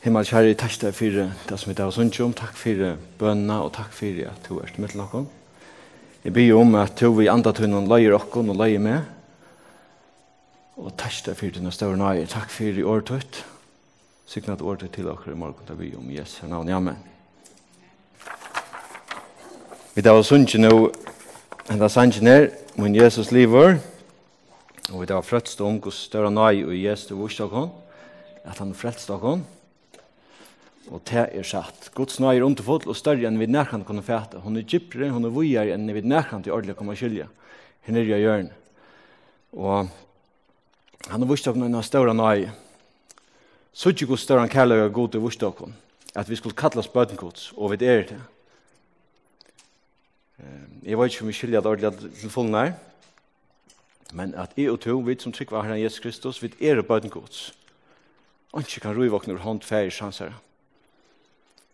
Himmel kjære, takk deg for det som vi tar oss ikke om. Takk for bønene, og takk for at du er med til dere. Jeg byr om at du vil andre til noen løyer dere og løyer med. Og takk deg for dine større nøye. Takk for i året tøtt. Sikkert at året til dere i morgen, da byr om Jesu navn. Amen. Vi tar oss ikke nå, enda sannsyn her, min Jesus lever. Og vi tar frøtst om hos større nøye og Jesu vurs dere, at han frelst dere. Og det er satt. Guds nøye er underfull og større enn vi nærkant kunne fæte. Hun er gypere, hun er vujer enn vi nærkant i ordentlig kommer skilje. Hun er i hjørnet. Og han har vist noen av større nøye. Så ikke god større enn kærlig og god til vist dere. At vi skulle kalla bøten Guds, og vi er det. Jeg vet ikke om vi skiljer det ordentlig til full nær. Men at jeg og to, vi som trykker var Herren Jesus Kristus, vi er bøten Guds. Og ikke kan røyvåkne hånd færre sanser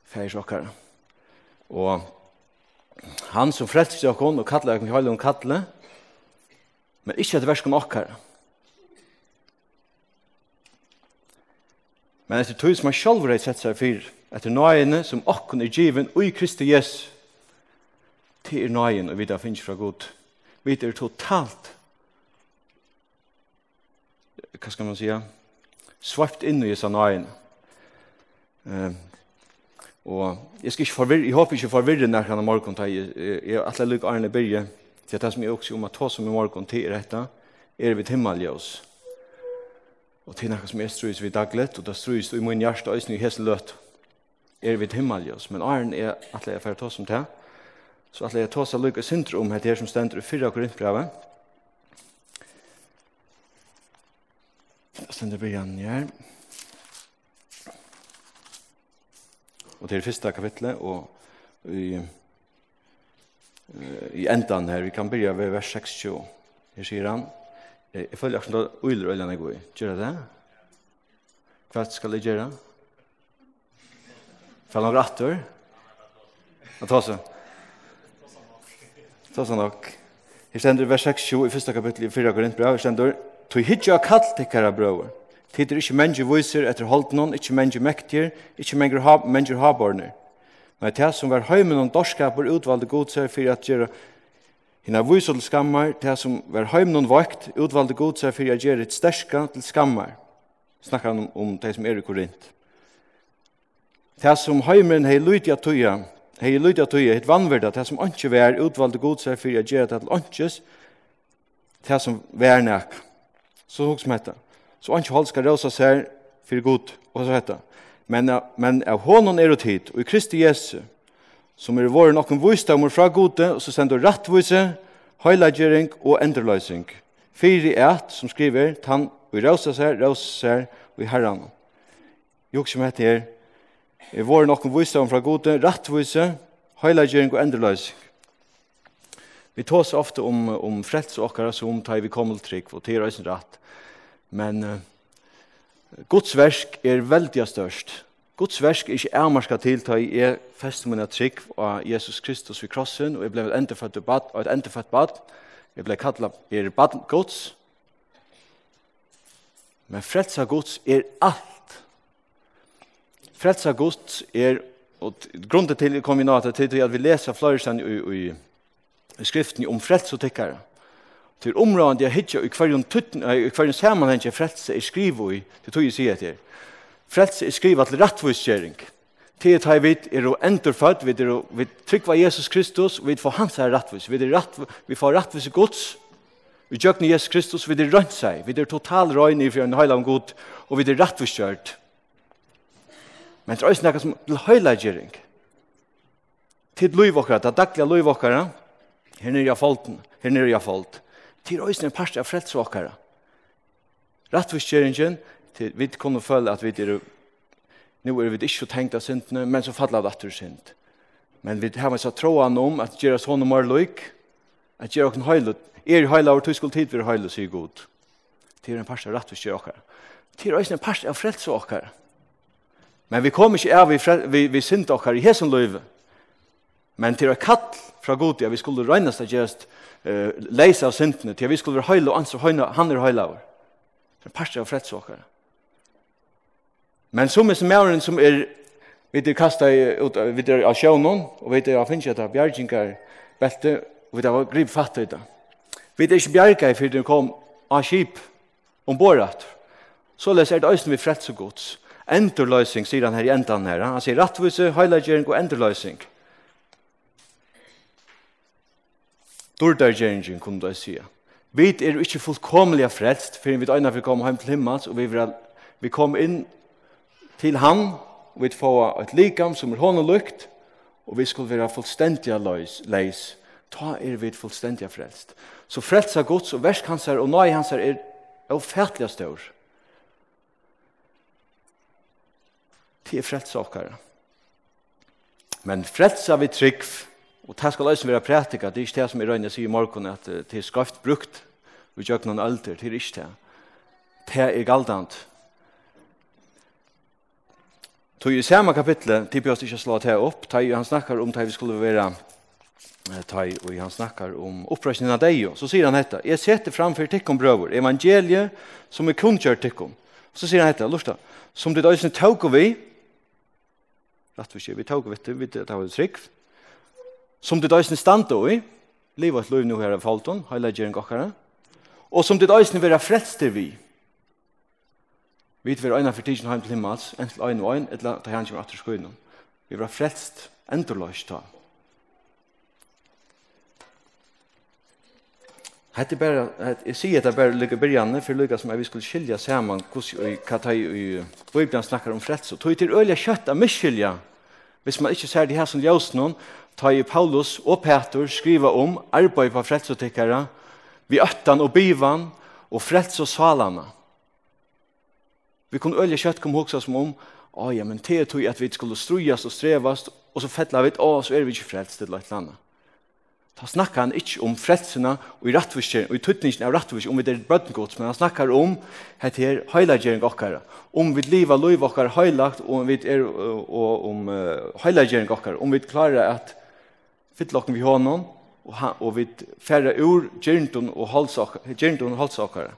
færs okkar. Og han som frelste okkon og kallar okkon heilig om kallet, men ikkje etter verskom okkar. Men etter tog som han sjálfur eit sett seg fyr, etter nøyene som okkon er given ui Kristi Jesu, til er nøyene og vidar finnes fra god. Vi er totalt, hva skal man sija, svart inn i jesa nøyen. Og jeg skal ikke forvirre, jeg håper ikke forvirre når han er morgen til jeg, jeg er alle lykke Arne Birge, til det som jeg også om at ta som i morgen til er dette, er vi himmeljøs. Og til noe som jeg strøys vi daglet, og det strøys i min hjerte og i hese løt, er vi himmeljøs. Men Arne er at jeg får ta som til, så at jeg tar seg lykke syndrom om dette som stender i 4 Korintbrevet. Det stender Birge her. Ja. Og til fyrsta kapitlet, og i, i endan her, vi kan byrja ved vers 60. Her sier han, jeg følger akkurat da uiler øyne jeg går i. Gjør det? Hva skal jeg gjøre? Fall noen rattor? Han ta seg. Ta seg nok. Her stender vers 60 i fyrsta kapitlet i 4 Korintbrev. Her stender, «Tog hitja kallt tikkara brøver.» Tid er ikke menneske viser etter holdt noen, ikke menneske mektier, ikke menneske haborne. Men det som var høy med noen dorskaper utvalgte god seg for at gjøre hina viser til skammar, det som var høy med noen vakt utvalgte god seg for at gjøre et sterska til skammar. Snakker han om, om det som er i Korint. Det som heimen hei lydig at tøya, hei lydig at tøya, et vannverda, det som ikke var utvalgte god seg for at gjøre det til åndsjes, det som var nek. Så hos meg etter. Så han ikke holdt skal røse seg for god, og så heter Men, men av hånden er det tid, og i Kristi Jesu, som er våre noen vysdamer fra gode, og så sender rattvise, høylagjering og endreløsning. Fyri et, som skriver, tann og røse seg, røse seg, og i herren. Jo, som heter her, er våre noen vysdamer fra gode, rattvise, høylagjering og endreløsning. Vi tås ofte om, om frelse og akkurat som tar vi kommer til trygg, og til røysen rett. Men uh, Guds versk er veldig størst. Guds versk er ikke ærmarska til til jeg fester min trygg av Jesus Kristus ved krossen, og jeg ble endefødt bad, og et endefødt bad. Jeg ble kallet er bad Guds. Men frelsa Guds er alt. Frelsa Guds er, og grunden til kombinatet til at vi leser fløysen i, i, i skriften om frelsotikkere. Det er området jeg hittar i hverjon, i hverjon jeg frelse er skrivo i, det tog jeg sier til. Frelse er skrivo til rattvistgjering, til at jeg vet er å endurfødt, vi er vi tryggva Jesus Kristus, vi får hans her rattvist, vi, er ratt, vi får rattvist gods, vi gjøkne Jesus Kristus, vi er rønt seg, vi er total røyne i fyrir høyla om god, og vi er rattvisgjørt. Men det er også noe som til heilagjering. Tid loiv okkara, det er daglige loiv okkara, her nere i folten, her nere i folten til øyne en parst av frelsvåkere. Rattvistgjøringen, til vi kunne føle at vi er, nå er vi ikke tenkt av syndene, men så faller det etter synd. Men vi har så troen om at gjøre sånne mer løyk, at gjøre åkken høylet, er høylet over tysk tid vi er høylet, sier god. Til en parst av rattvistgjøringen. Til øyne en parst av frelsvåkere. Men vi kommer ikke av vi, vi, vi synd dere i hesen løyve. Men til å kall fra god, ja, vi skulle regnes det just uh, leise av syndene, til vi skulle være høyla og ansvar høyna, han er høyla over. Det er parster av fredsåkere. Men som er som mæren som er, vi er kastet ut, vi er av sjøvnån, og vi er av finnes etter bjergjengar, belte, og vi er av grip fatt i det. Vi er ikke bjergjengar for den kom av skip om borat. Så les er det øyne vi freds og gods. Enderløsing, sier han her i endan her. Han sier rattvise, heilagjering og enderløsing. Enderløsing Dordargjeringen kunne du sige. Vi er ikke fullkomlig frelst, for vi øyne vi kommer hjem til himmels, og vi, vil, vi kommer inn til han, og vi får et likam som er hånd og lukt, og vi skal være fullstendig leis, leis. Ta er vi fullstendig frelst. Så frelst av Guds og versk hans er, og nøy hans er, er ofertelig stør. Det er frelst av Men frelst av vi trygg, Og det skal også være prætika, det er ikke det som jeg røyne sier i morgen, at det er skaft brukt vi gjør noen alder, det er ikke det. Det er galdant. Så i samme kapitlet, det bør oss ikke slå det opp, da han snakker om det vi skulle være ta og han snakkar om opprøsningen av deg, så sier han dette, «Jeg setter framfor tikkum brøver, evangeliet som er kunngjørt tikkum». Så sier han dette, lorsta, «Som ditt øyne tåg vi, rett og slett, vi tåg vi, vi tåg vi trygg, som det døysene standa i, livet et liv nå her av falton, heilagjering okkara, og som det døysene vera frelster vi. Vi vera øyne for tidsen heim til himmels, enn til øyne og øyne, etla ta han kommer atter skoene, Vi vera frelst, endurløys ta. Hette bara, het, jeg sier at det bare lykker byrjane, for lykker som jeg vi skulle skilja saman hvordan Katai og Bibelen snakkar om frelst. Tog til øyla kjøtt av misskilja, hvis man ikke ser det her som ljøs noen, ta i Paulus og Petur skriva om arbeid på frelsotikkere, vi øttan og bivan og frels og salana. Vi kunne øye kjøtt kom hoksa som om, å ja, men det er tog at vi skulle strujas og strevast, og så fettla vi, å, så er vi ikke frelst til et landa. Da snakkar han ikke om frelsene og i rettviskjeren, og i tuttningen av rettviskjeren, om vi er brøddengods, men han snakkar om het her heilagjering okkara, om vi liva loiv okkara heilagt, og om vi er, og, om uh, heilagjering okkara, om vi klarer at fyttlokken vi hånden, og, han, og vi færre ur gjerntun og holdsakare.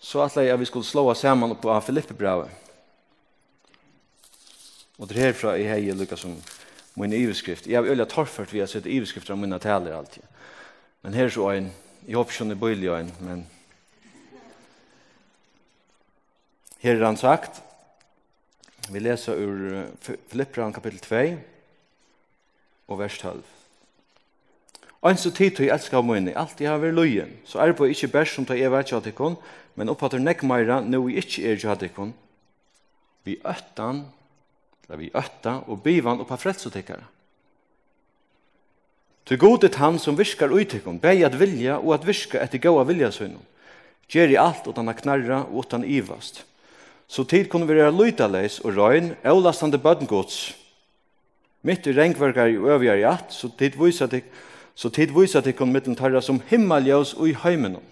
Så atle jeg vi skulle slå oss sammen på Filippebravet. Og det herfra i hei lukka som min iveskrift. Jeg har øyla torført vi har sett iveskrifter av mine taler alltid. Men her så en, jeg håper ikke hun bøylig en, men her er han sagt, vi leser ur Filippran kapitel 2, og vers 12. Ein så tid til elska munni, alt jeg har vært løyen, så er på ikke bærs som tar jeg vært jadikon, men oppfatter nek meira, nå vi ikke er jadikon, vi øttan, eller vi øtta, og bivan oppa frelsotikkara. Til god er han som viskar utikon, bei at vilja og at viska etter gaua vilja sunnum. Gjer i alt utan a knarra og utan ivast. Så tid kunne vi være løytaleis og røyn, avlastande bødngods, Mitt i rengverkar i øvjar i at, så tid viser at så tid viser at kun mitten tarra som himmeljøs og i heimenom.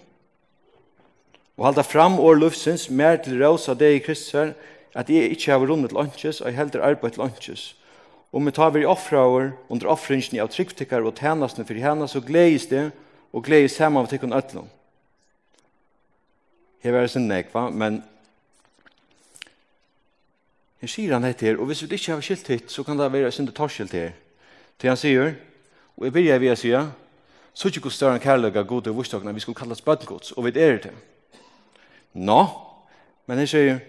Og halda fram år luftsins, mer til rosa det i Kristus at jeg ikke har rundet lunches, og jeg helder arbeid lunches. Og vi tar vi offraver under offringen av tryggtikkar og tjenestene for henne, så gledes det, og gledes hjemme av tikkun øtlom. Her var det sin nekva, men Her sier han dette her, og hvis vi ikke har skilt hit, så kan det være sin torskilt her. Til han sier, og jeg begynner ved å si, så er ikke hvor større en kærlighet av gode vursdagene, vi skulle kalles bødgods, og vi er det. Nå, men han sier,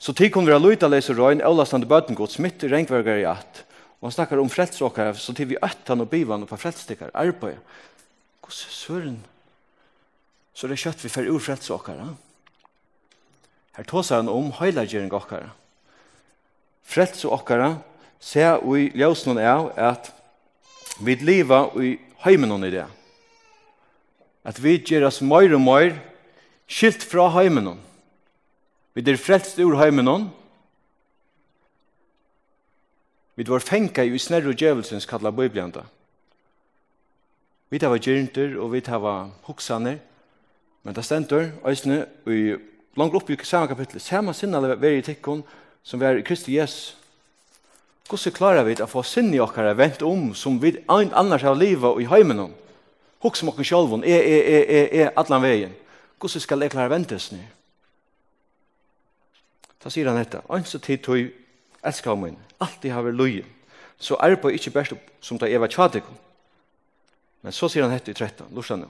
så tid kunne vi ha løyta leser og lastende bøttengods, midt i regnverker i at, og han snakker om frelsråkere, så tid vi øtter og bivan og på frelstikker, arbeid. Hvor søren? Så det er kjøtt vi får ur frelsråkere. Her tåser han om høylagjering okkara frelse okkara, se i ljøsene er at vi lever i heimen i det. At vi gjør oss mer og mer skilt fra heimen. Vi er frelst ur heimen. Vi var fengt i snærre og djevelsens kalla Bibelen da. Vi tar gjernder og vi tar hoksaner. Men det stender, og og langt opp i samme kapittel, samme sinne veri i tikkene, som vi er i Kristi Jesus. Hvordan klarer vi å få sinne i okkara vent om som vi annars har livet i heimen om? Huk som okken sjolvun, er, er, er, er, er, atlan veien. Hvordan skal jeg klare ventes nu? Da sier han dette, «Ønse tid tog elsker min, alltid har vært løye, så arbeid ikke best som da eva tjadikum. Men så sier han dette i 13, lorsan,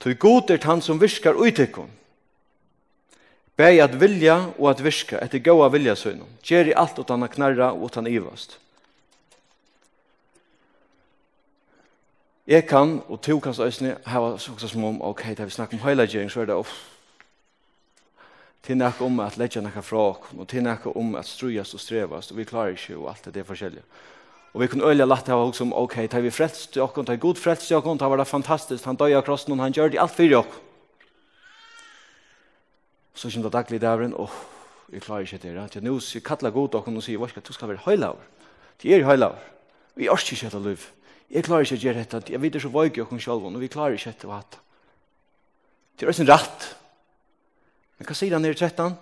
«Tog god er han som virkar uitikum, Bæg at vilja og at virka, etter gåa vilja søgnum. Gjeri alt utan a knarra og utan ivast. Jeg kan, og to kan søsne, hava suksa som om, ok, da vi snakker om heilagjering, så er det, uff, til nekka om at leggja nekka fra ok, og til nekka om at strujast og strevast, og vi klarer ikke, og alt det er forskjellige. Og vi kunne øyla latt hava som, ok, da vi frelst til okken, da vi god frelst til okken, da var det fantastisk, han døy av krossen, han gjør det alt fyrir okken så kommer det daglig dævren, åh, oh, jeg klarer ikke det. Ja, nå kattler god og hun sier, hva skal du skal være høylaver? Det er høylaver. Vi orker ikke dette liv. Jeg klarer ikke å gjøre dette. Jeg vet ikke så vøyge og selv, og vi klarer ikke dette og. Det er også en rett. Men hva sier han her i 13?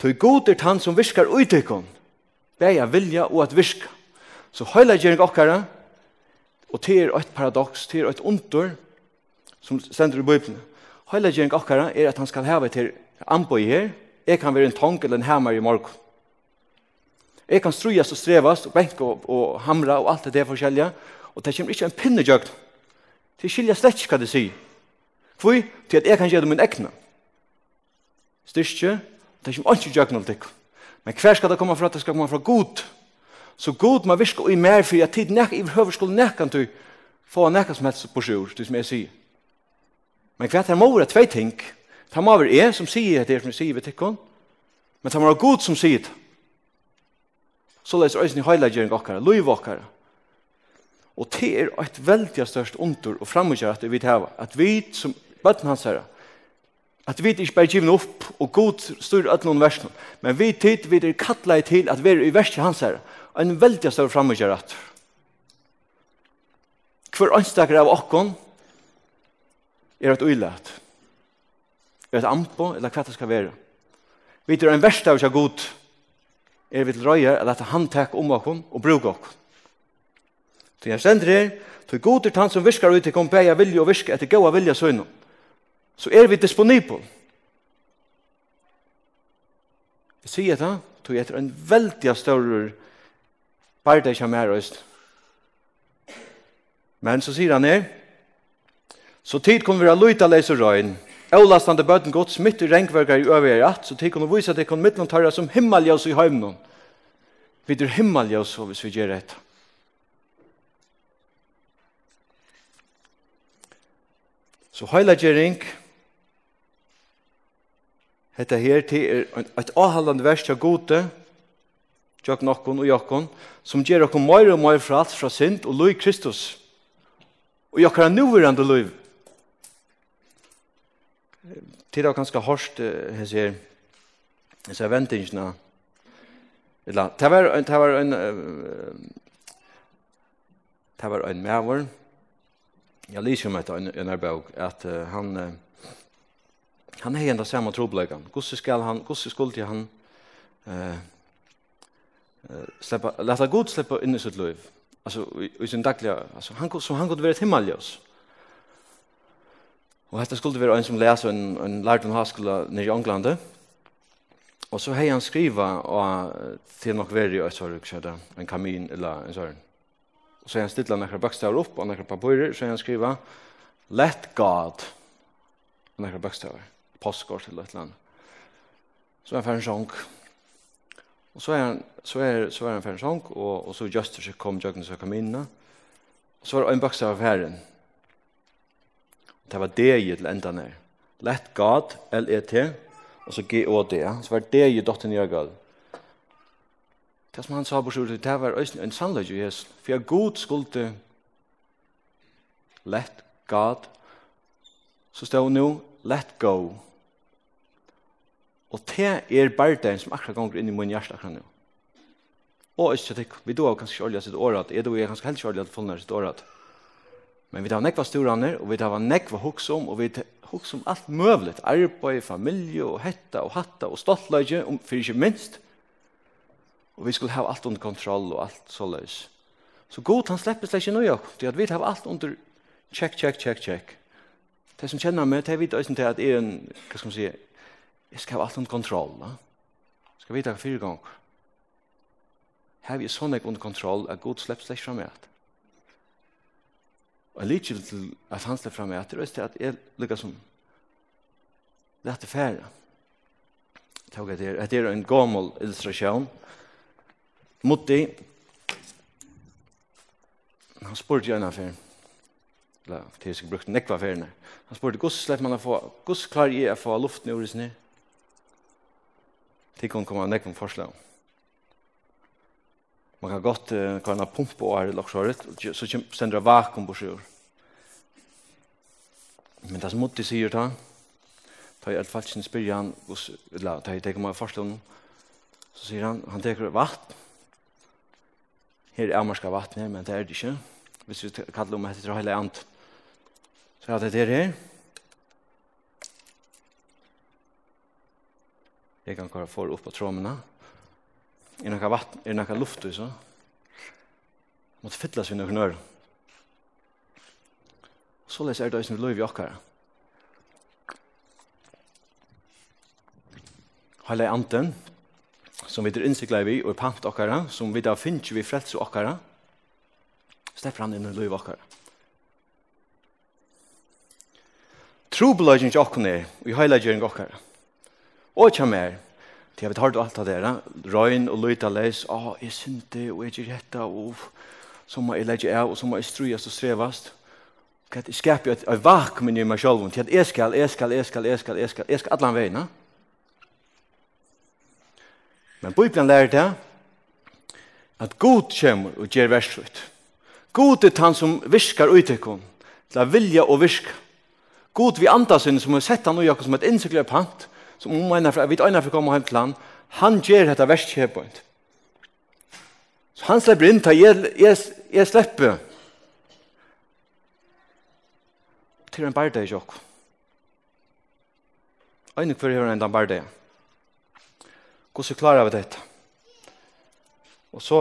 Tøy god er han som virker utøkken. Beja vilja og at virka. Så høyla høylagjering okkara, og til er et paradoks, til er et ondur, som stender i Bibelen. Heilagjering okkara er at han skal hava til anboi her. Jeg kan være en tong eller en hammer i morgon. Jeg kan strujas og strevas og benka og, og hamra og alt det der forskjellige. Og det kommer ikke en pinnegjøkt. Det skilja slett ikke hva det sier. Hvor? Til at jeg kan gjøre det min egna. Styrstje, det kommer ikke gjøkken av det. Men hver skal det komme fra? Det skal komme fra god. Så god må virke i mer for at tid nek i høver skulle nekkan til få nekkan som helst på sjur, det som jeg sier. Men hva er må være tvei ting. Det må være en som sier det som jeg sier ved tikkun, men det må være god som sier det. Så leser øyne i høyleggering okkara, loiv okkara. Og det er et veldig størst ondur og framgjør at vi tar at vi som bøtten hans herre, at vi ikke bare givna opp og god styr at noen versen, men vi tid vi er kattleid til at vi er i verset hans herre, en veldig størst framgjør at. Hver anstakere av okkon, er et uilat. Er et ampo, eller hva det skal være. Vi er en verst av seg god. Er vi til røyer, eller at han tek om okken og bruk okken. Så jeg sender her, til god er han som virker ut til kom beia vilje og virker etter gåa vilje søgnom. Så er vi disponibel. Jeg sier det, så jeg er en veldig større bare det er her, Men så sier han her, Så tid kunne vi ha løyta leis og røyn. Ålastande bøten gods mitt i regnverkar i øvrig er at, så tid kunne vi vise at det kunne mittlen tørre som himmeljøs i høymnen. Vi er himmeljøs hvis vi gjør dette. Så heilagjering, hetta her til er et avhaldande vers til gode, tjokk nokkon og jokkon, som gjør okkom meir og meir fra alt fra synd og lov Kristus. Og jokkara nuverande lov tid har ganske hårst hans her hans eller det var en det var en det var en maver. Jeg lyser om etter en erbog at han han er enda samme troblegan hvordan skal han hvordan skulle han eh släppa låta Gud släppa in i sitt liv? Alltså i sin dagliga alltså han så han kunde vara ett himmelljus Og hetta skulle vera ein som læs ein ein lærdan háskúla nær í Englandi. Og so hei han skriva og til nok veri og så ruk skjøta ein kamin eller ein sånn. Og så hei han stilla nakra bokstavar opp og nakra papirer så hei han skriva let god og nakra bokstavar. Postkort til eit land. Så er han sjong. Og så er han så er så er han sjong og og så juster seg kom jøgnes og kaminna. Og så var ein bokstav av herren. Det var det i til enda nær. Let God, L-E-T, og så G-O-D. Så var det i dotten jeg gav. Det som han sa på sjuret, det var en sannløg i Jesus. For jeg god skulle let God, så stod nå, let go. Og det er bare bardein som akkurat ganger inn i min hjerte akkurat nå. Og ikke, vi då har kanskje ikke olja sitt året, jeg du er kanskje helst ikke olja sitt året. Men vi tar nekva storaner, og vi tar nekva hoks om, og vi tar hoks om alt møvlet, arbeid, familje, og hetta, og hatta, og stoltløyge, om fyrir ikke minst. Og vi skulle ha alt under kontroll, og alt så løs. Så god, han slipper slik ikke nøy, til at vi tar alt under check, check, check, check. Det som kjenner meg, det er vidt øyne til at jeg er en, hva skal man si, jeg skal ha alt under kontroll, da. Skal vi ta fire ganger. Her er sånn jeg under kontroll, at god slipper slik ikke fra meg, Og jeg liker til at han slår frem etter, og at jeg lykker som lette færre. Tog at det er en gammel illustrasjon. Motti, han spurte jo gjerne affæren, eller til jeg skulle brukt nekva affærene. Han spurte, hvordan slipper man å få, hvordan klarer jeg å få luften i ordet ned? Til hun kommer nekva forslag. Man kan godt uh, kan ha pump på året, så kommer det vakuum på sjøret. Men det som Mutti sier da, da jeg alt sin spyrir han, eller da jeg teker meg forslån, så sier han, han teker vatt, her er amerska vatt her, men det er det ikke, hvis vi kallar om etter hele ant, så er det det her, jeg kan kvar for opp på tråmene, er det noe vatt, er det noe luft, så, måtte fytlas vi noen nøyre, Så les er det som løy vi okkara. Heile anten, som vi er innsikla vi og pant okkara, som vi da finner vi frelse okkara, stepper han inn i løy okkara. Trobeløygen til okkara er, og i heilagjøring okkara. Og kjem er, til jeg vet hardt alt av dere, røyn og løyta leis, ah, jeg synte, og jeg gjør hetta, og så må jeg legge av, og så må jeg strues og strevast. Hva det skaper et, et vakuum i meg selv, til at jeg skal, jeg skal, jeg skal, jeg skal, jeg skal, jeg skal, alle veien. Men Bibelen lærer det at god kommer og gjør verset. God er han som viskar ut i utekom, til å vilja og viska. God vi andas inn som har sett han og Jakob som et innsikler pant, som om en fra, vet en fra kommer hjem til han, han gjør dette verskjøpet. Så han slipper inn til jeg, jeg, jeg slipper hver en bardag i sjokk. Ein hver hver en bardag. Hvordan klarer vi dette? Og så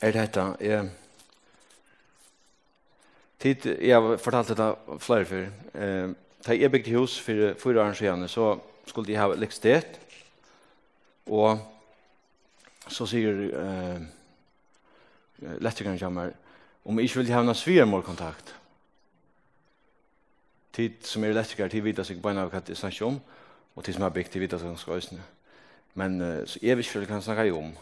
er det dette. Jeg, tid, jeg har fortalt dette flere før. Eh, da jeg bygde hus for fire år siden, så skulle de ha elektrisitet. Og så sier eh, elektrikeren kommer, om jeg ikke vil ha noen svigermålkontakt. kontakt tid som er elektriker, tid vita sig beina hva det snakker om, og tid som er bygd, tid vita seg ganske øsne. Men uh, så jeg vet ikke hva det kan snakke om.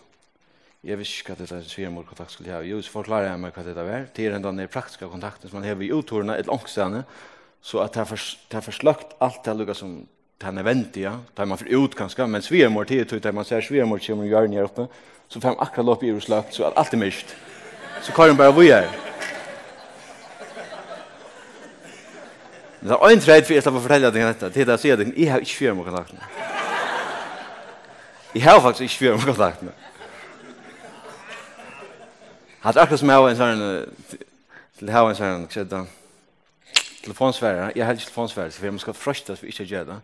Jeg vet ikke hva dette sier mot kontakt skulle ha. Jo, så forklarer jeg meg hva dette er. Det er enda den praktiske kontakten som man har i uttorene, et langstående, så at det har forslagt alt det lukket som det er nødvendig, ja. Det er man for ut ganske, men svigermor tid, det man ser svigermor kommer og gjør den her oppe, så får man akkurat opp i urslagt, så alt er mist. Så kan man bare hvor jeg er. Det er en tredje for jeg slipper å fortelle deg dette. Det er å si at jeg har ikke fyrt med kontakten. Jeg har faktisk ikke fyrt med kontakten. har akkurat som jeg har en sånn, til jeg har en sånn, hva det? Telefonsfære. Jeg har ikke telefonsfære, for jeg må skal frøste hvis vi ikke gjør det.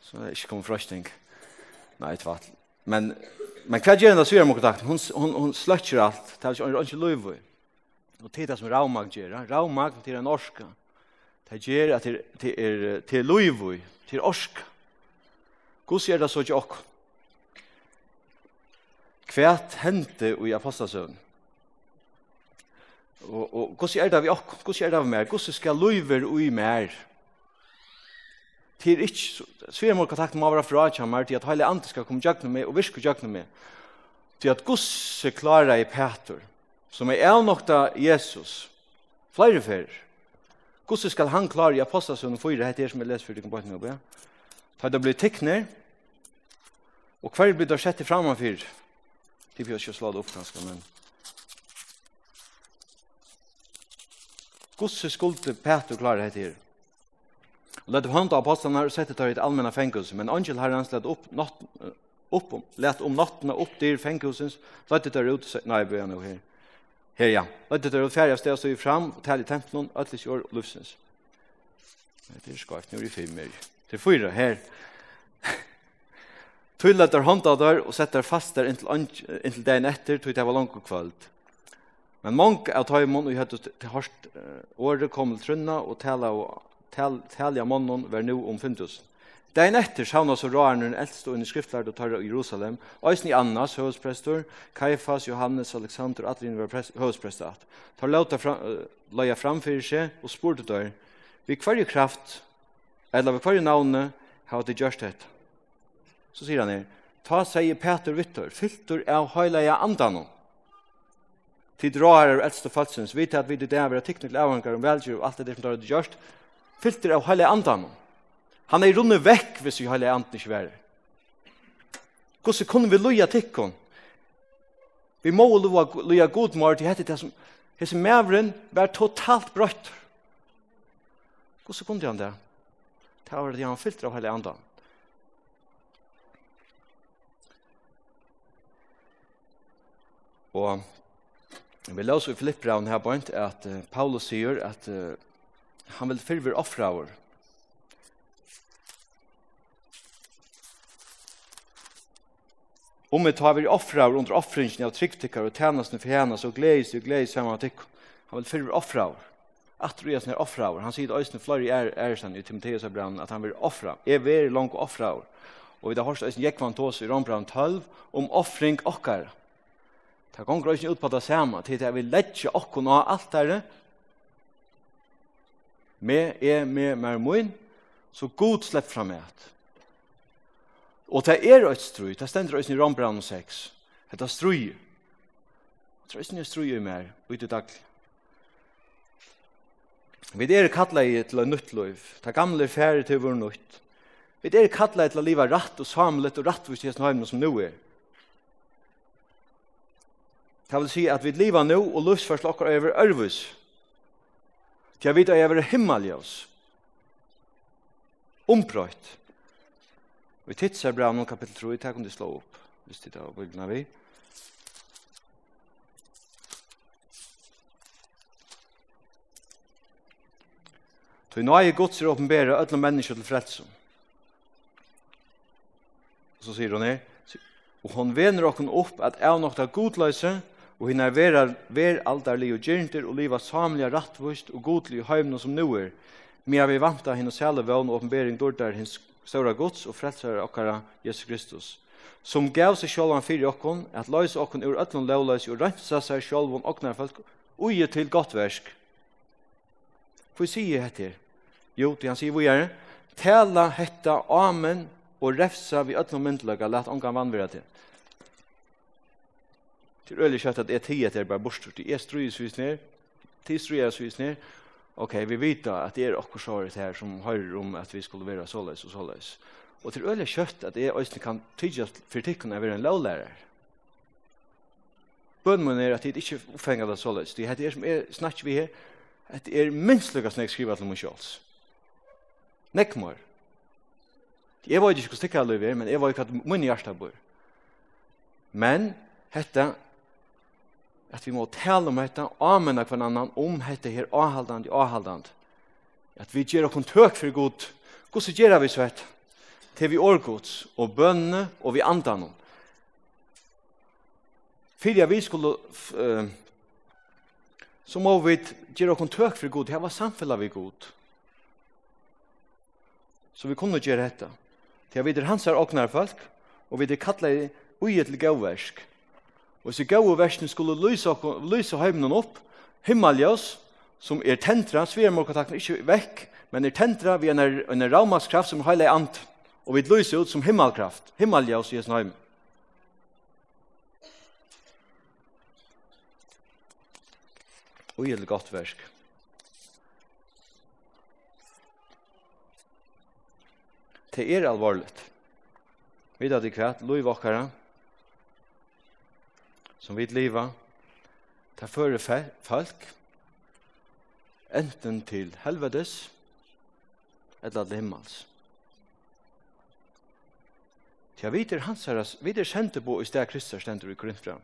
Så det er ikke kommet frøsting. Nei, et vatt. Men, men hva gjør hun da syr med kontakten? Hun, hun, hun sløtter alt. Det er ikke løyvøy. Og det er det som Raumag gjør. Raumag, det er en orska. Det gjør at det er til loivui, til orsk. Guds er det så ikke okk. Kvært hente i apostasøvn. Og, og guds er det vi okk, guds er det vi mer, guds skal loiver ui mer. Det er ikke, så er svigermor kontakt med å være fra kjemmer til at hele andre skal komme jøgne med og virke jøgne med. Til at guds klarer i Peter, som er av avnokta Jesus, flere fyrir Hvordan skal han klare i apostasjonen for det her som jeg leser for dere på en måte? Da det blir tekner, og hver blir det sett fremme for. Det blir ikke slå opp ganske, men... Hvordan skulle Peter klare dette her? Og er hånd av apostlene og sette til et allmenn fengelse, men angel har hans lett opp, natt, opp, lett om nattene opp til fengelsens, lette til ut, nei, bør jeg nå her her, ja. Og det er det færre sted som er fram, og tæller tempelen, og alle kjør og løsens. Det er skakt, nå er det fem mer. Det er fyra her. Tullet der hånda der, og setter fast der inntil dagen etter, tog det var langt og kvöld. Men mange av tøymon, og jeg hadde til hårst året kom til trunna, og tala og tal, tal, tal, tal, tal, tal, tal, tal, tal, Dagen etter savna så raren den eldste under skriftlærd og i Jerusalem, Øysen i Annas, høvesprester, Kaifas, Johannes, Alexander, Adrin var høvesprester. Tar lauta fra, leia framfyrir seg og spurte dør, vi kvarje kraft, eller vi kvarje navne, har det gjørst det. Så sier han her, ta seg Peter Vittor, fyltur av høyleia andanum. Tid rar er eldste falsens, vite at vi det er vi ha teknikk avhanger om velger og alt det som tar det gjørst, fyltur av høyleia andanum. Han er runnet vekk hvis vi heilige anten ikke være. Hvordan kunne vi loja tikkun? Vi må loja god mor til hette det som hese mævren var totalt brøtt. Hvordan kunne han det? Det var det han fyllt av heilige anden. Og vi låser i Filippbraun her på at uh, Paulus sier at uh, han vil fyrver offraver. Om vi tar vi offra og under offringen av tryggtikkar og tjenestene for henne, så gledes og gledes sammen av tikk. Han vil fyrre offra og at du er sånn offra og han sier øyne flere er, er sånn i Timoteus og brann at han vil offra. Jeg vil langt offra og og vi har hørt øyne Jekvann Tås i Rambrann 12 om offring okkar. Det gonger øyne ut på det samme til at vi letjer okkar av alt der med er med mer moin så god slepp fram et. Og det er et strøy, det stender også i Rombrand 6. Det er strøy. Det er også strøy i mer, ut i dag. Vi er kattla i til en nytt liv. Det gamle færre til vår nytt. Vi er kattla til å leve rett og samlet og rattvist i hesten heimene som nå er. Det vil si at vi lever nå og løsførst okkar over ørvus. Til jeg vet at jeg er himmeljøs. Omprøyt. Og i titsa bra om kapitel 3, det kan du slå opp, hvis det er bildene vi. Så i nøye gods er åpenbære alle mennesker til frelse. Og så sier hun her, og hun vener okken opp at jeg nok er godløse, og hun er ver, ver alderlig og gyrnter og liva samlige rattvust og godlig i høymne som nå er, men jeg vil vanta henne selv vøvn og åpenbæring dårdar hins stora Guds og frelsare okkara Jesus Kristus, som gav seg sjálvan fyrir okkon, at løysa okkon ur öllum lovløys og rensa seg sjálvan okknar folk, ui til gott versk. For jeg sier hette her, jo, det han sier vi er, tala hetta amen og refsa vi öllum myndløyga, lat ongan vannvira til. Til øylig kjøtt at jeg tiget er bare bostort, jeg strøyes vis ned, til strøyes vis ned, ok, vi vet at det er okkur såret her som hører om at vi skulle være såleis og såleis. Og til øyelig kjøtt at jeg også kan tydelig for tikkene er være en lovlærer. Bønmen er at jeg ikke oppfenger det såleis. Det er det som er snakk vi her, at det er minst lukket som jeg skriver til meg sjåls. Nekmar. Jeg var ikke hvordan stikker er, men jeg var ikke at min hjerte bor. Men, hette, at vi må tale om dette, amenna hver annan, om dette her avhaldand i. At vi gjør okkur tøk for god. Hvordan gjør vi så dette? Til vi årgods, og bønne, og vi andan om. Fyrir vi skulle, uh, så må vi gjøre okkur tøk for god. Her var samfellet vi god. Så vi kunne gjøre dette. Til vi er hans her åknar folk, og vi er kallet ui til gauversk Og så gav versen skulle lyse, lyse heimene opp, himmeljøs, som er tentra, svermorkontakten er ikke vekk, men er tentra vi en, en raumaskraft som heile ant, og vi lyser ut som himmelkraft, himmeljøs i Jesu heim. Og gjeld godt versk. Det er alvorligt. Vi vet at det er lui lov som vi lever, ta føre folk, enten til helvedes, eller til himmels. Tja, vi er hans herres, vi er kjente på i sted Kristus stendur i Korinthra.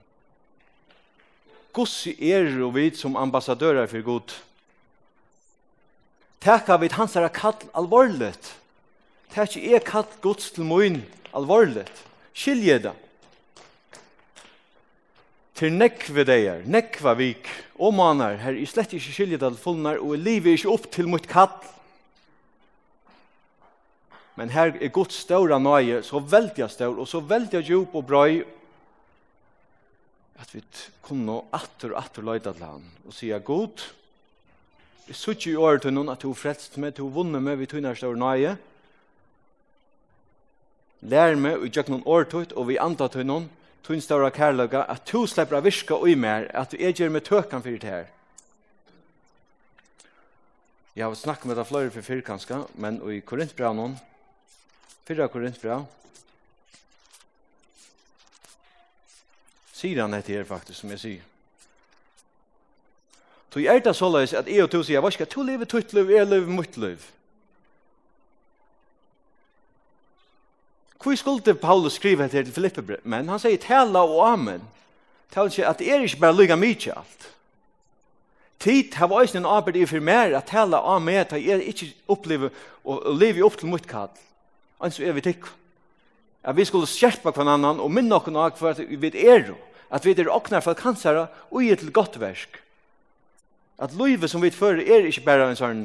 Gossi er og vi som ambassadører for god. Teka vi hans herre kall alvorligt. Teka er kall gods til moin alvorligt. Skilje det til nekve deier, nekva vik, og manar, her i slett ikkje skilje til fullnar, og livet ikkje opp til mitt kall. Men her er Guds ståra nøye, så veldig stål, og så veldig djup og brøy, at vi kunne atter og atter løyda til han, og sier, God, vi sier i året til noen at du frelst med, du vunnet med, vi tunner ståra nøye, lær meg, og gjør noen året og vi antar til noen, tunn ståra kærløyga, at du slipper av virka i mer, at du er gjør med tökan för det her. Jeg har snakket med det för for fyrkanska, men i Korintbra noen, fyrra Korintbra, sier han dette her faktisk, som jeg sier. Tog er det såleis at jeg og du sier, hva skal to leve, tutt liv, jeg lever mitt liv. Hvor skulle Paulus skrive til Filippe? Men han sier tala og amen. Tala ikke at det er ikke bare lyga mye alt. Tid har vært en arbeid i for mer at tala og amen at jeg ikke opplever og lever opp til mitt kall. Altså er vi tikk. At vi skulle skjerpa hver annan og minne noen av hver at vi er at vi er åknar for kansere og gir til godt versk. At livet som vi fører er ikke bare en sånn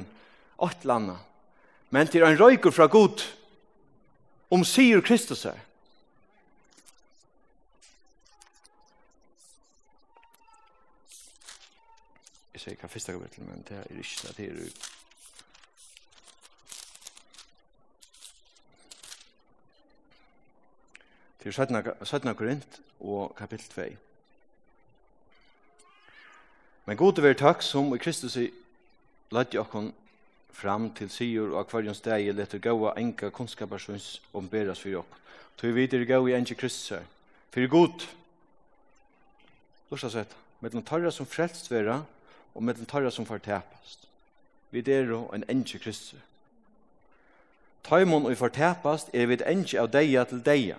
åttlanda, men til en røyker fra god om sier Kristus er. Jeg sier hva første kapittel, men det er ikke det er til 17. Korint og kapittel 2. Men god til å være takk som i Kristus i ladde okkon fram til sigur og akvarion steg i letur gaua enka kunskaparsvins omberas fyrir okk. Tui vidir gau i enki Kristus her. Fyrir god. Lursa sett, mellom tarra som frelst vera og mellom tarra som fortepast. Vi deru en enki Kristus. Taimon og fortepast er vid enki av deia til deia.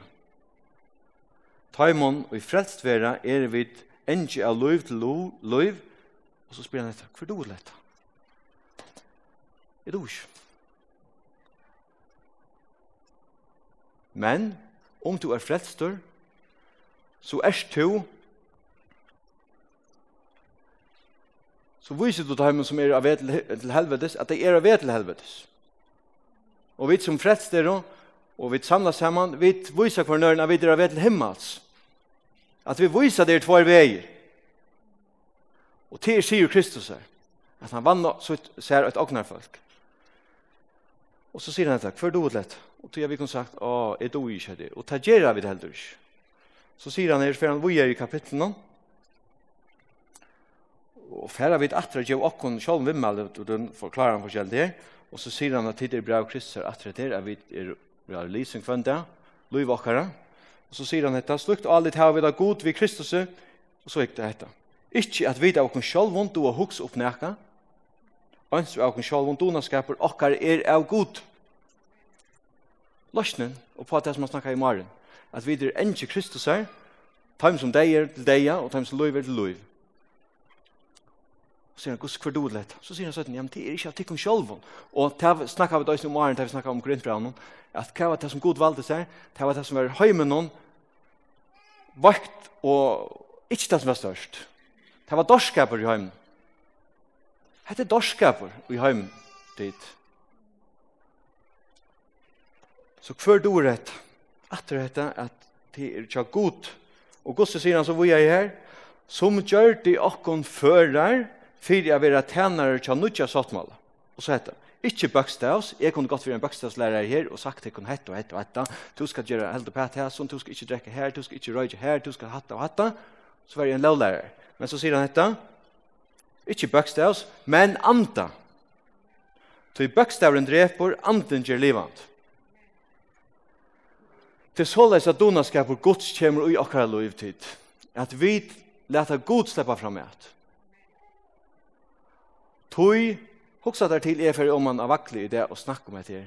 Taimon og frelst vera er vid enki av loiv til loiv, og så spyrir han etter, hvor er Jeg tror ikke. Men om du er frelstur, så er du så viser du til som er av til helvetes, at det er av til helvetes. Og vi som frelster og vi samlas sammen, vi viser hver nøyren at vi er av til himmels. At vi viser det er tvær veier. Og til sier Kristus her, at han vann så ser et åknarfolk. folk Och så säger han att för då lett? Och då jeg vi kunne sagt, å, er du ikke det." Och tagerar vi det heller ikke. Så säger han her, for han vad gör i kapitlen Och färra vid att det ger och kon själv vem den forklarer han förskäl det. Och så säger han att det är bra kristna att det är vi er vi for en dag, Louis Vakara. Och så säger han detta slukt allt har vi da god vid Kristus. og så gick det detta. Ikke at vi da oss selv vondt og huks opp nækka, Ønsk vi åkken sjálf, og donaskaper, okkar er av god. Løsnen, og på det som han snakker i morgen, at vi er enge Kristus her, taim som deg er til deg, og taim som løyv er til løyv. Så sier han, gus hver dod lett. Så sier han sånn, ja, men det er ikke at tikkum sjolvun. Og det snakka vi døys om morgen, det vi snakka om grunntbraunen, at hva var det som god valde seg, det var det som var høymen noen, vakt og ikke det som var størst. Det var dorskaper i høymen. Hette dorskaper i heim dit. Så hver du rett, at det hette at det er tja god. Og gosse sier han så vi er her, som gjør de okkon fører, fyrir jeg vera tænare tja nutja sattmala. Og så heter ikke bøkstavs, jeg kunne godt være en bøkstavslærer her, og sagt til henne hette og hette og hette, du skal gjøre held og pæt her, sånn, du skal ikke drekke her, du skal ikke røyge her, du skal hatta og hatta, så var jeg en lovlærer. Men så sier han hette, Ikke bøkstavs, men anda. Så i bøkstavren dreper, anden gjør livand. Til såleis at donaskapet gods kommer i akkara lovtid. At vi leta god sleppa fram at. Tui, hoksa der til er fyrir om man avakli i det og snakk om etter.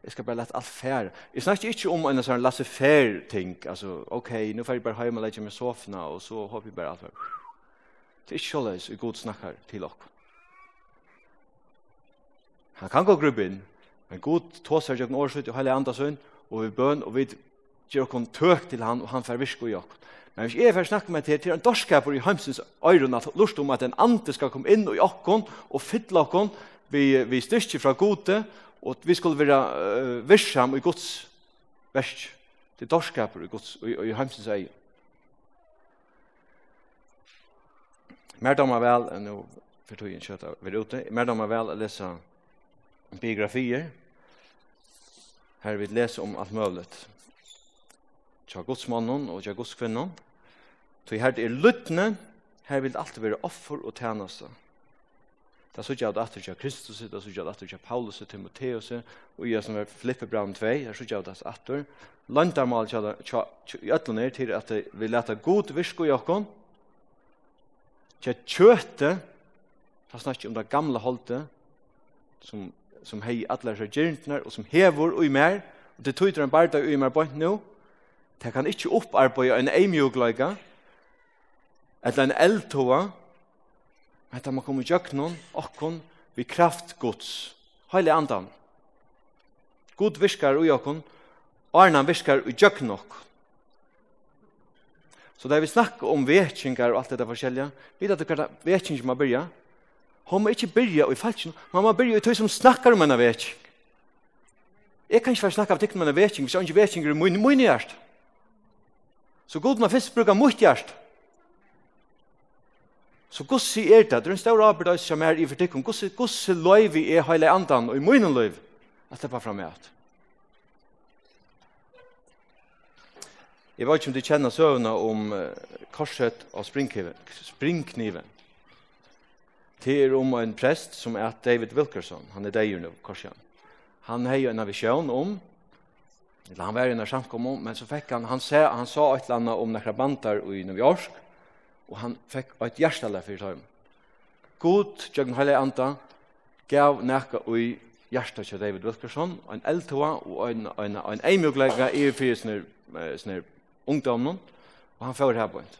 Jeg skal bare lette alt fær. Jeg snakker ikke om en sånn lasse fær ting. Altså, ok, nå får jeg bare hjemme og legge meg sofna, og så håper jeg bare alt fær. Det er ikke såleis i god snakkar til okk. Han kan gå grubbe inn, men god tåser jo noen årsut i heilig andasøyn, og vi bøn, og vi gjør okk tøk til han, og han fer virko i okk. Men hvis jeg fer snakke med til, til en dorskaper i heimsins øyren, at lust om at en ande skal komme inn i okkon, og fytle okkon, vi, vi styrke fra gode, og vi skulle være uh, virksam i gods versk. til er dorskaper i, gods, i, i heimsins øyren. Mer damer vel, nå for tog en kjøtta vi ute, mer damer vel å lese biografier. Her vi lese om alt mulig. Tja godsmannen og tja godskvinnen. Så her det er luttene, her vil det alltid være offer og tjeneste. Det sier jeg at det er Kristus, det sier jeg at det er Paulus, Timotheus, og jeg som er Filippebran 2, det sier jeg at det er Lantarmal, i øtlene er til at vi leta god virke i okken, Tja kjøte, han snakker om det gamle holdet, som, som hei atler seg gyrntner, og som hever og i mer, og det tøyder en barda og i mer bort nå, det kan ikke opparbeide en eimjogleika, eller en eldtoa, men det må komme gjøknon, okkon, vi kraft gods, heilig andan. God viskar ui okkon, Arnan viskar ui gjøknon okkon. Så där vi snackar om vetchingar och allt det där forskjelliga, vet att det kallar vetchingar man börja. Hon må inte börja i falschen, man må börja i tog som snackar om en vetching. Jag kan inte vara snacka av tyckna om en vetching, hvis jag inte vetchingar i min, min. Så god man finns brukar mot hjärst. Så god si er det, det er en stor arbeid som er i for tykken, god si, god si løyvi er heile andan og i munnen løyvi, at det er bare fra alt. Jeg vet ikke om du kjenner søvnene om korset og springkniven. Det er om en prest som er David Wilkerson. Han er deier nå, korset. Han har jo en visjon om, eller han var jo en samkom om, men så fikk han, han, sa, han sa et eller annet om nekra bantar i New York, og han fikk et hjertelig for tøym. God, Jørgen Heilig Anta, gav nekka i hjertet til David Wilkerson, en eldtoa og en, en, en, en eimjoglega i fyrsner, snir ungdommen, og han får her på en.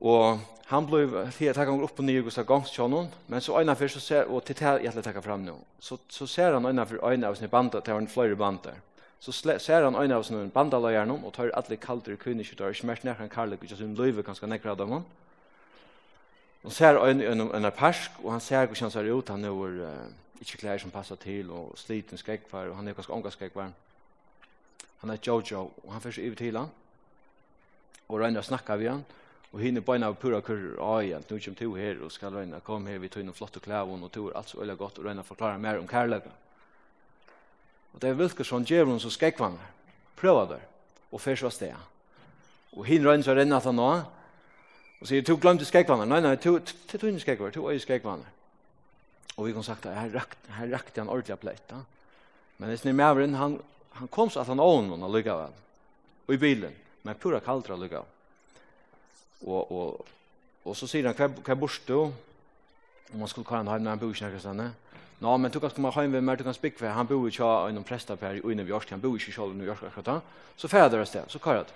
Og han ble til å takke opp på nye Gustav Gangstjånen, men så øyne for, så ser, og til det jeg vil takker frem nå, så, så ser han øyne for øyne av sine bander, det var en fløyre bander. Så ser han øyne av sine banderløyerne, og tar alle kalder kvinnekytter, og smert han karlik, ikke sånn løyve ganske nekrad av dem. Han ser øyne gjennom en persk, og han ser hvordan han ser ut, han er uh, ikke klær som passer til, og sliten skrekkvar, og han er ganske unga skrekkvar. Mm han er Jojo, og han fyrir yfir til han, og røyner å snakke vi han, og hinne beina av pura kurr, ja, nu kjem to her, og skal røyna, kom her, vi tog inn flotte klævun, og tog er alt så øyla godt, og røyna forklara mer om kærlega. Og det er vilka sånn djevun som skekvanger, prøva der, og fyrir var steg. Og hinne røyner så renna han nå, og sier, to glemte skekvanger, nei, nei, to tog inn skekvanger, to øy skekvanger. Og vi kan sagt, her rakte han ordentlig pleit. Men det snir maveren, han han kom så att han ån hon lugga väl. Och i bilen, men pura kaldra lugga. Och och och så säger han kvar kvar borste om man skulle komma hem när han bor i Kyrkan. Nå, men du kan komme hjem med meg, du kan spikke for, Han bor ikke av en någon prästa per och inne vi York han bor i New York, akkurat da. Så fäder det så kallar det.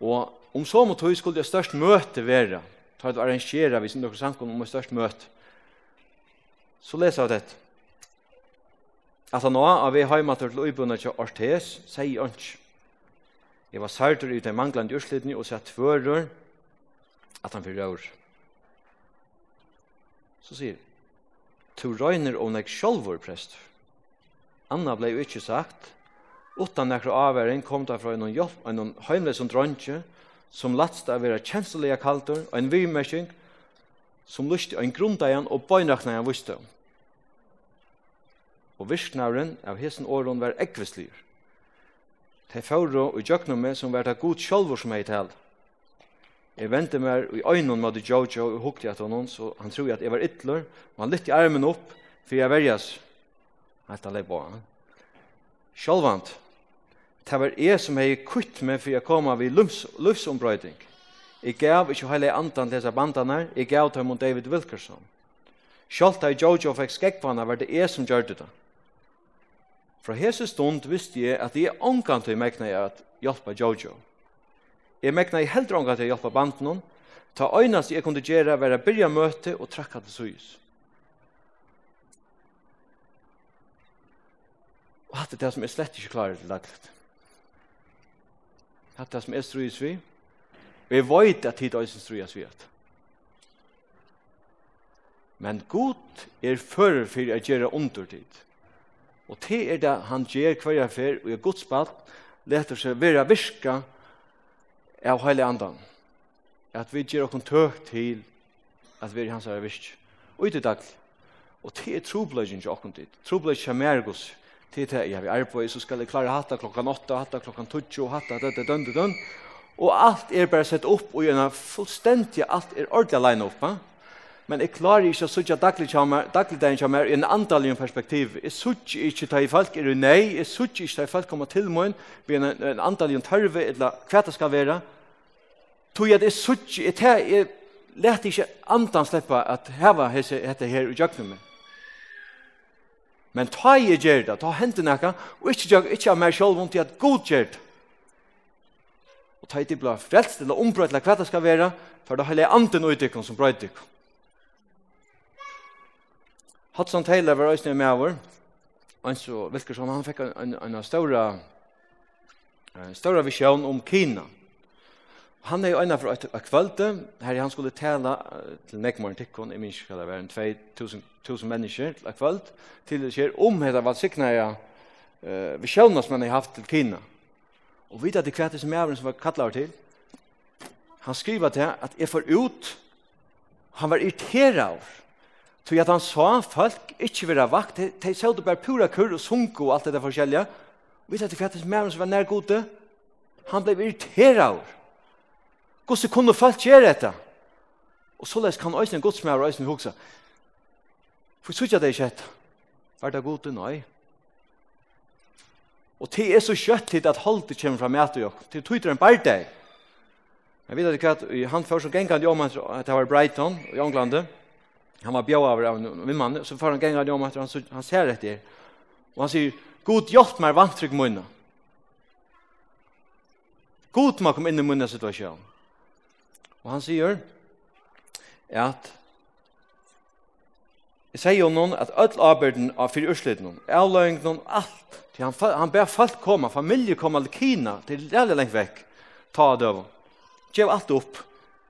Og om så mot hus skulle det störst møte være, Ta ett arrangere, hvis dere något samkom om det störst møte, Så leser jeg dette. At han nå, av vi heima til uibundet til Ortes, sier han ikke. Jeg var særter i den manglande urslidni og sier tvører at han fyrir røver. Så sier Tu røyner og nek sjolvor prest. Anna blei jo ikke sagt. Utan nekra avværing kom da fra en hjelp, en heimles og dronje, som latst av vera kjenslige kaltor, og en vimerking, som lyst en grundajan og bøynaknajan visste om og virknaren av hesen åren var ekvislyr. Te fauro og jøknum meg som var ta god sjolvor som heit held. Jeg vente meg i øynene med Jojo og hukte at han så han tror at jeg var ytler, og han lytte armen opp, for jeg verjas. Helt han leip på han. Sjálvant, det var jeg som hei kutt meg for jeg kom av i lufsombrøyding. Jeg gav ikke heile andan til disse bandene, jeg gav til David Wilkerson. Sjálvt da Jojo fikk skekkvannet var det jeg som gjør det da. Fra hese stund visste jeg at jeg omkant til megna jeg at hjelpa Jojo. Jeg megna jeg heldre ångan til å hjelpa banden hon, ta øynast jeg kunne gjøre være byrja møte og trakka til suyus. Og hatt det som er slett ikke klarer til dagligt. Hatt det som er struyes vi, og jeg veit at tid øysen struyes vi at. Men god er fører for å gjøre undertid. Og det er det han gjør hver fer, og i Guds bad, leter seg være virka av hele andan. At vi gjør oss tøk til at vi er hans er virk. Og i det dag. Og det er trobleggen til oss tid, Trobleggen til mer gos, Det er det, ja, vi er på, så skal jeg klare hatta klokkan 8, hatta klokkan 20, hatta, det, det, dønn, dønn. Og alt er bare sett opp, og gjerne fullstendig, alt er ordentlig alene oppe. Eh? men jeg klarer ikke å sutja daglig dagligdagen som er i en andalig perspektiv. Jeg sutja ikke ta i folk er nei, jeg sutja ikke ta i folk kommer til min, vi en, en andalig tørve, eller hva det skal være. Tog at jeg sutja, jeg, tar, jeg lette ikke andan sleppa at heva hese, hette her i jøkken min. Men ta i gjør det, ta hentet nekka, og ikke, ikke av meg selv vondt i at god gjør det. Og ta i til blå frelst, eller ombrød, eller hva det skal være, for da det hele anden utdykken som brød dykken. Hudson Taylor var også med over. Og så virker som han fikk en, en, en større en større visjon om Kina. Han er jo ena for et, et kvölde, her han skulle tala til Nekmorn Tikkon, i minst kalla en 2000 mennesker til et kvöld, til det skjer om heta valsikna jeg uh, visioner som han har haft til Kina. Og vidt at det kvæte som jeg som var kattlet over til, han skriver til at jeg får ut, han var irriteret av, Så at han sa folk ikke være vakt, de, de så det bare pura kurr og sunko og alt det der forskjellige. Og vet du hva det er som var nær gode? Han ble irriteret av. Hvordan kunne folk gjøre dette? Og så les kan øyne godsmær og øyne hukse. For så ikke det ikke etter. Var det gode? Nei. Og det er så kjøtt til at holdet kommer fra meg og dere. Til tog en bare deg. Jeg vet ikke hva, han først og gengkant om at det var Brighton i Englandet han var bjåaver av min mann så får han gänga det om att han, han ser det där. Och han säger, God hjälp mer vantrygg munna. God må komme inn i munna situasjon. Og han sier at Jeg sier jo noen at all arbeiden av fyrir ursliden noen, avløying noen, alt. Til han, han ber folk komme, familie komme til Kina, til jævlig lengt vekk, ta av døven. Gjev alt opp.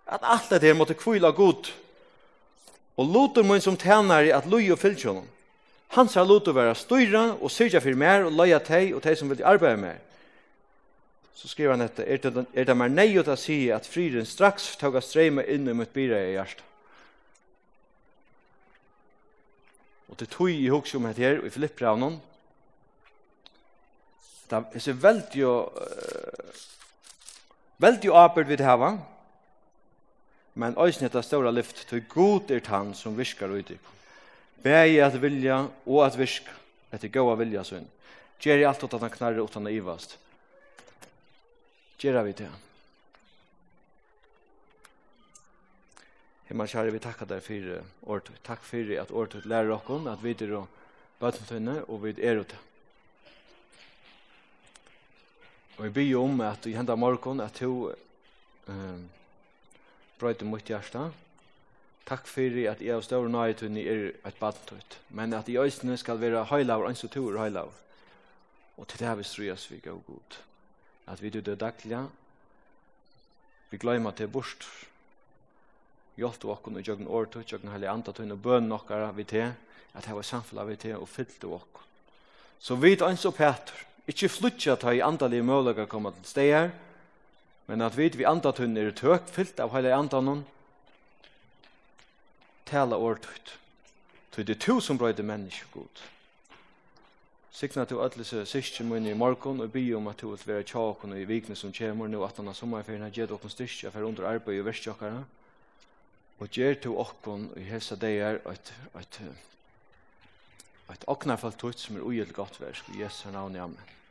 At alt det her måtte kvila god. Og lotur mun som tænari at lui og fylgja Han Hans har lotur vera styra og syrja fyrir mer og leia tei og tei som vil arbeida mer. Så skriver han etter, er det, er det mer nei å ta si at friren straks tåga streyma inn i mitt bira i hjertet. Og det tog i hugsa om her, og i Filippbraunen, det er så veldig jo, uh, veldig jo vi det her men øysen etter stóra lyft til god er tann som virkar og i. Bæg at vilja og at virka, etter gåa vilja sunn. Gjer i alt åt at han knarre åt ivast. Gjer vi til. Himmel kjære, vi takkar deg for året. Takk for at året lærer okkon, at vi er og bøtentøyne, og vi er ute. Og vi byr om at i henda morgon, at du um, brøyde mot hjärsta. Takk fyrir at jeg av større nøytunni er et badentøyt, men at i øysene skal være høylaver, ønsk og tur høylav. Og til det her vi strøyas vi gav god. At vi du død dagliga, vi gløyma til borst, hjelpte okkon og jøgn åretøy, jøgn heilig andatøyn og bøn nokkara vi til, at det var samfunnet vi til og fyllte okkon. Så vi ønsk og Peter, ikkje flytja ta i andalige mølager koma til steg her, Men at vi vi andatun er tøk fyllt av heile andanun, tala årtut. Tøy det to som brøyde menneske god. Sikna til alle seg syskje munni i morgon og bi om at du vil være tjåkon i vikne som kjemur nu at han har sommerferien har gjedt okken styrkja for under arbeid og verstjokkara og gjer til okken i hesa deir at at at oknarfalt tøyt som er uild godt versk i Jesu navn i Amen.